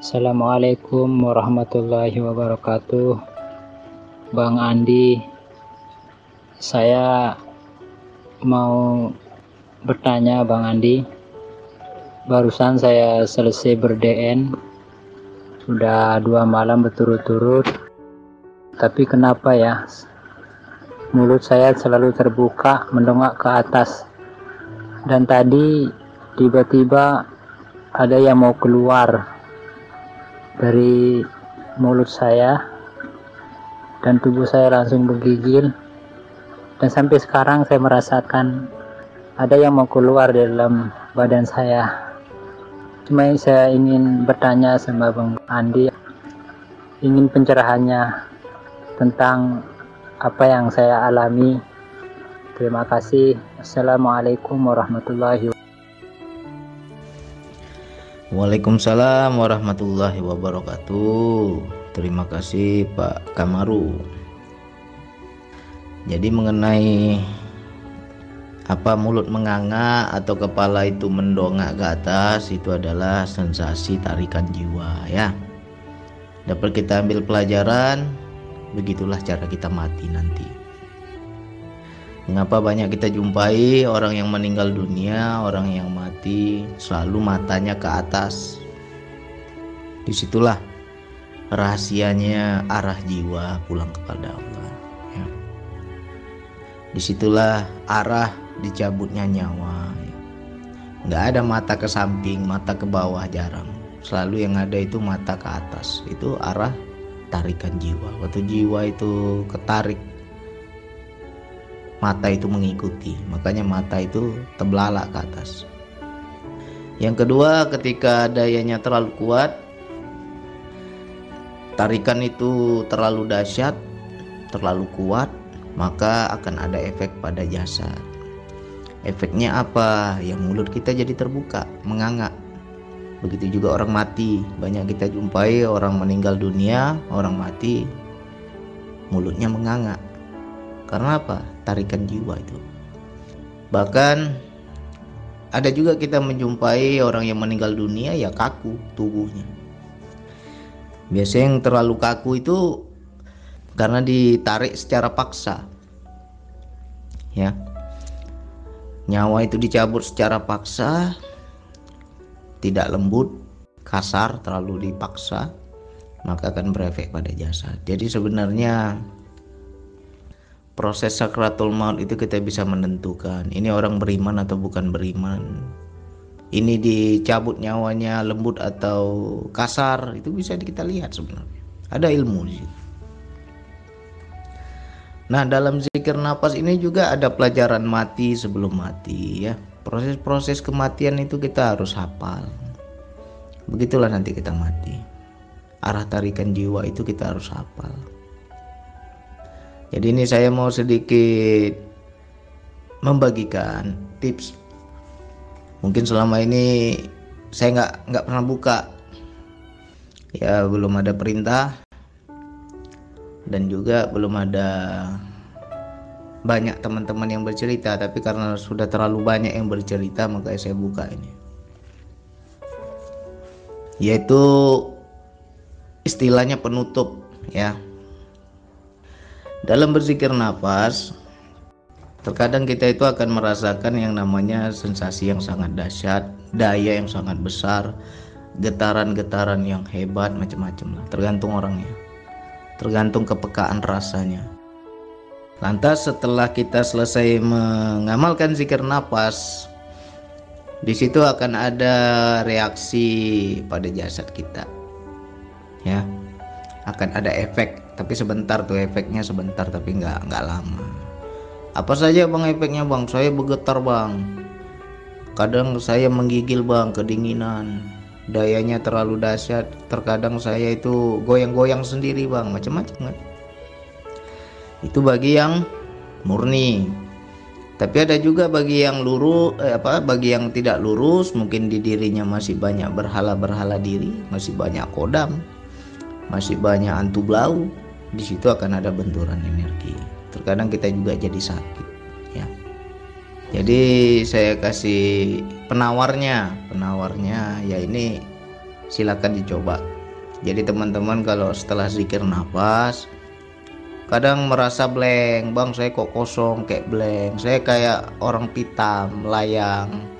Assalamualaikum warahmatullahi wabarakatuh. Bang Andi Saya mau bertanya Bang Andi. Barusan saya selesai berdn Sudah dua malam berturut-turut. Tapi kenapa ya? Mulut saya selalu terbuka mendongak ke atas. Dan tadi tiba-tiba ada yang mau keluar dari mulut saya dan tubuh saya langsung bergigil dan sampai sekarang saya merasakan ada yang mau keluar di dalam badan saya. Cuma saya ingin bertanya sama Bang Andi ingin pencerahannya tentang apa yang saya alami. Terima kasih. Assalamualaikum warahmatullahi wabarakatuh Waalaikumsalam warahmatullahi wabarakatuh. Terima kasih Pak Kamaru. Jadi mengenai apa mulut menganga atau kepala itu mendongak ke atas itu adalah sensasi tarikan jiwa ya. Dapat kita ambil pelajaran, begitulah cara kita mati nanti. Mengapa banyak kita jumpai orang yang meninggal dunia, orang yang mati selalu matanya ke atas. Di situlah rahasianya arah jiwa pulang kepada Allah. Ya. Di situlah arah dicabutnya nyawa. Ya. Nggak ada mata ke samping, mata ke bawah jarang. Selalu yang ada itu mata ke atas. Itu arah tarikan jiwa. Waktu jiwa itu ketarik mata itu mengikuti. Makanya mata itu terbelalak ke atas. Yang kedua ketika dayanya terlalu kuat tarikan itu terlalu dahsyat terlalu kuat maka akan ada efek pada jasad. Efeknya apa? Yang mulut kita jadi terbuka menganga begitu juga orang mati. Banyak kita jumpai orang meninggal dunia orang mati mulutnya menganga karena apa? Tarikan jiwa itu. Bahkan ada juga kita menjumpai orang yang meninggal dunia ya kaku tubuhnya. Biasanya yang terlalu kaku itu karena ditarik secara paksa. Ya. Nyawa itu dicabut secara paksa, tidak lembut, kasar, terlalu dipaksa, maka akan berefek pada jasad. Jadi sebenarnya proses sakratul maut itu kita bisa menentukan ini orang beriman atau bukan beriman. Ini dicabut nyawanya lembut atau kasar itu bisa kita lihat sebenarnya. Ada ilmu di situ. Nah dalam zikir nafas ini juga ada pelajaran mati sebelum mati ya. Proses-proses kematian itu kita harus hafal. Begitulah nanti kita mati. Arah tarikan jiwa itu kita harus hafal jadi ini saya mau sedikit membagikan tips. Mungkin selama ini saya nggak nggak pernah buka, ya belum ada perintah dan juga belum ada banyak teman-teman yang bercerita. Tapi karena sudah terlalu banyak yang bercerita, maka saya buka ini. Yaitu istilahnya penutup ya dalam berzikir nafas, terkadang kita itu akan merasakan yang namanya sensasi yang sangat dahsyat, daya yang sangat besar, getaran-getaran yang hebat macam-macam lah, tergantung orangnya. Tergantung kepekaan rasanya. Lantas setelah kita selesai mengamalkan zikir nafas, di situ akan ada reaksi pada jasad kita. Ya. Akan ada efek tapi sebentar tuh efeknya sebentar tapi nggak nggak lama. Apa saja bang efeknya bang? Saya bergetar bang. Kadang saya menggigil bang kedinginan. Dayanya terlalu dahsyat. Terkadang saya itu goyang-goyang sendiri bang. Macam-macam kan? Itu bagi yang murni. Tapi ada juga bagi yang lurus eh, apa bagi yang tidak lurus mungkin di dirinya masih banyak berhala-berhala diri masih banyak kodam masih banyak antu blau di situ akan ada benturan energi. Terkadang kita juga jadi sakit ya. Jadi saya kasih penawarnya. Penawarnya ya ini silakan dicoba. Jadi teman-teman kalau setelah zikir nafas kadang merasa blank. Bang saya kok kosong? Kayak blank. Saya kayak orang pitam layang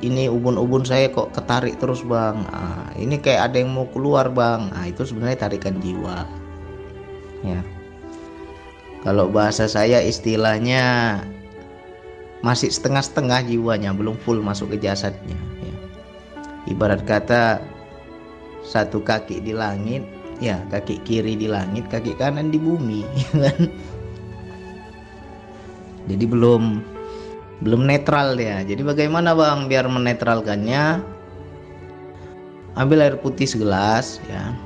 ini ubun-ubun saya kok ketarik terus bang. Nah, ini kayak ada yang mau keluar bang. Nah, itu sebenarnya tarikan jiwa. Ya. Kalau bahasa saya istilahnya masih setengah-setengah jiwanya belum full masuk ke jasadnya ya. ibarat kata satu kaki di langit ya kaki kiri di langit kaki kanan di bumi kan? Jadi belum belum netral ya jadi bagaimana bang? Biar menetralkannya. Ambil air putih segelas ya.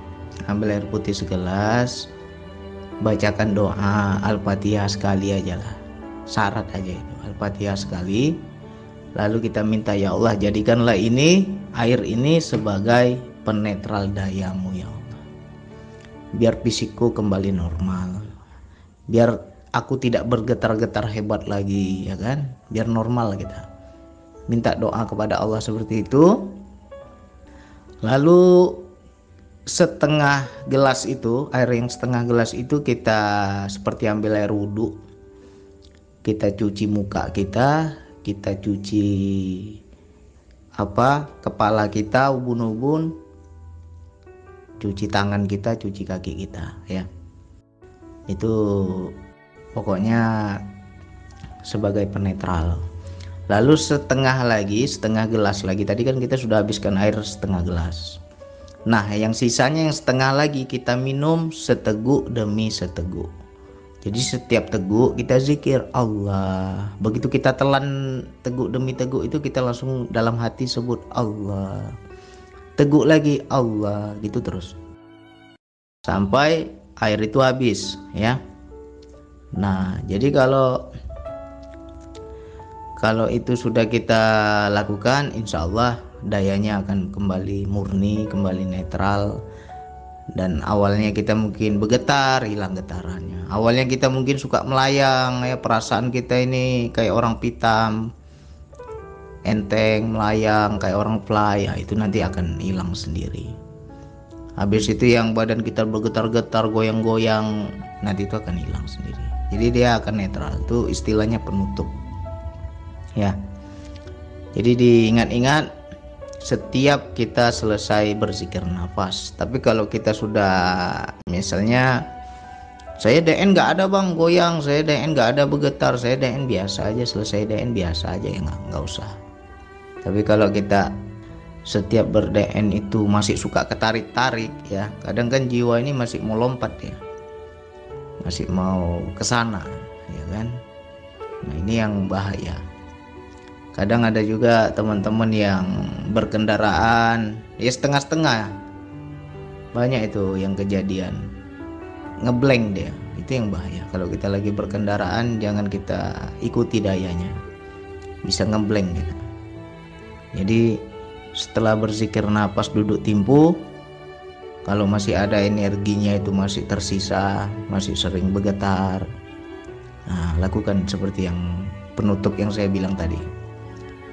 Ambil air putih segelas. Bacakan doa al-fatihah sekali aja lah. Syarat aja itu al-fatihah sekali. Lalu kita minta ya Allah jadikanlah ini air ini sebagai penetral dayamu ya Allah. Biar fisikku kembali normal. Biar aku tidak bergetar-getar hebat lagi ya kan? Biar normal kita. Minta doa kepada Allah seperti itu. Lalu setengah gelas itu air yang setengah gelas itu kita seperti ambil air wudhu. Kita cuci muka kita kita cuci apa kepala kita ubun-ubun. Cuci tangan kita cuci kaki kita ya. Itu pokoknya sebagai penetral. Lalu setengah lagi setengah gelas lagi. Tadi kan kita sudah habiskan air setengah gelas. Nah yang sisanya yang setengah lagi kita minum seteguk demi seteguk. Jadi setiap teguk kita zikir Allah. Begitu kita telan teguk demi teguk itu kita langsung dalam hati sebut Allah. Teguk lagi Allah. Gitu terus. Sampai air itu habis ya nah jadi kalau kalau itu sudah kita lakukan insya Allah dayanya akan kembali murni kembali netral. Dan awalnya kita mungkin bergetar hilang getarannya. Awalnya kita mungkin suka melayang ya perasaan kita ini kayak orang pitam enteng melayang kayak orang fly. Ya itu nanti akan hilang sendiri habis itu yang badan kita bergetar-getar goyang-goyang nanti itu akan hilang sendiri. Jadi dia akan netral. Itu istilahnya penutup. Ya. Jadi diingat-ingat setiap kita selesai berzikir nafas tapi kalau kita sudah misalnya saya DN nggak ada bang goyang saya DN nggak ada bergetar saya DN biasa aja selesai DN biasa aja ya nggak nggak usah. Tapi kalau kita setiap berdn itu masih suka ketarik-tarik ya. Kadang kan jiwa ini masih mau lompat ya. Masih mau ke sana ya kan? Nah ini yang bahaya. Kadang ada juga teman-teman yang berkendaraan ya setengah-setengah. Banyak itu yang kejadian. Ngeblank dia. Itu yang bahaya. Kalau kita lagi berkendaraan jangan kita ikuti dayanya. Bisa ngeblank gitu jadi setelah berzikir nafas duduk timpu. Kalau masih ada energinya itu masih tersisa masih sering bergetar. Nah lakukan seperti yang penutup yang saya bilang tadi.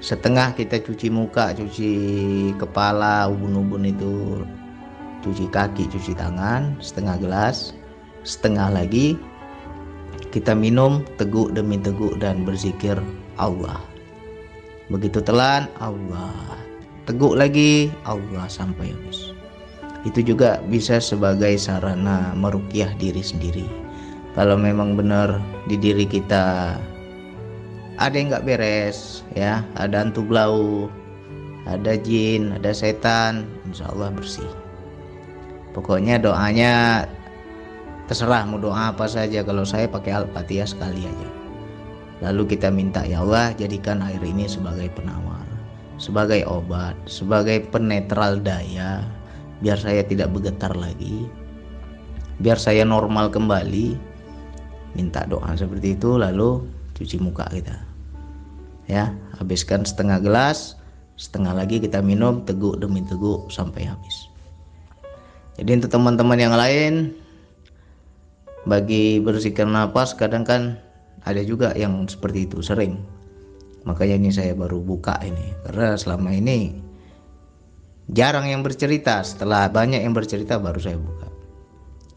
Setengah kita cuci muka cuci kepala ubun-ubun itu cuci kaki cuci tangan setengah gelas setengah lagi. Kita minum teguk demi teguk dan berzikir Allah. Begitu telan Allah. Teguk lagi Allah sampai habis. Itu juga bisa sebagai sarana merukyah diri sendiri. Kalau memang benar di diri kita ada yang nggak beres ya, ada antu blau, ada jin, ada setan, insya Allah bersih. Pokoknya doanya terserah mau doa apa saja kalau saya pakai al-fatihah sekali aja Lalu kita minta ya Allah jadikan air ini sebagai penawar, sebagai obat, sebagai penetral daya biar saya tidak bergetar lagi. Biar saya normal kembali. Minta doa seperti itu lalu cuci muka kita. Ya, habiskan setengah gelas, setengah lagi kita minum teguk demi teguk sampai habis. Jadi untuk teman-teman yang lain bagi bersihkan nafas kadang kan ada juga yang seperti itu sering makanya ini saya baru buka ini. Karena selama ini jarang yang bercerita. Setelah banyak yang bercerita baru saya buka.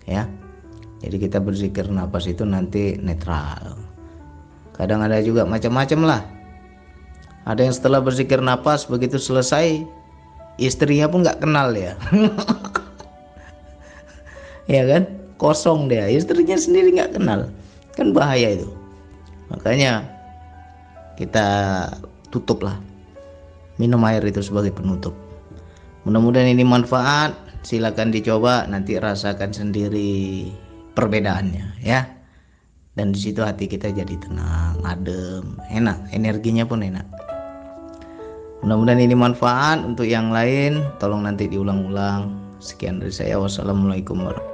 Ya. Jadi kita berzikir nafas itu nanti netral. Kadang ada juga macam-macam lah. Ada yang setelah berzikir nafas begitu selesai istrinya pun nggak kenal ya ya kan? Kosong dia. Istrinya sendiri nggak kenal. Kan bahaya itu. Makanya kita tutup lah minum air itu sebagai penutup. Mudah-mudahan ini manfaat. Silakan dicoba nanti rasakan sendiri perbedaannya ya. Dan di situ hati kita jadi tenang adem enak. Energinya pun enak. Mudah-mudahan ini manfaat. Untuk yang lain tolong nanti diulang-ulang. Sekian dari saya. Wassalamualaikum warahmatullahi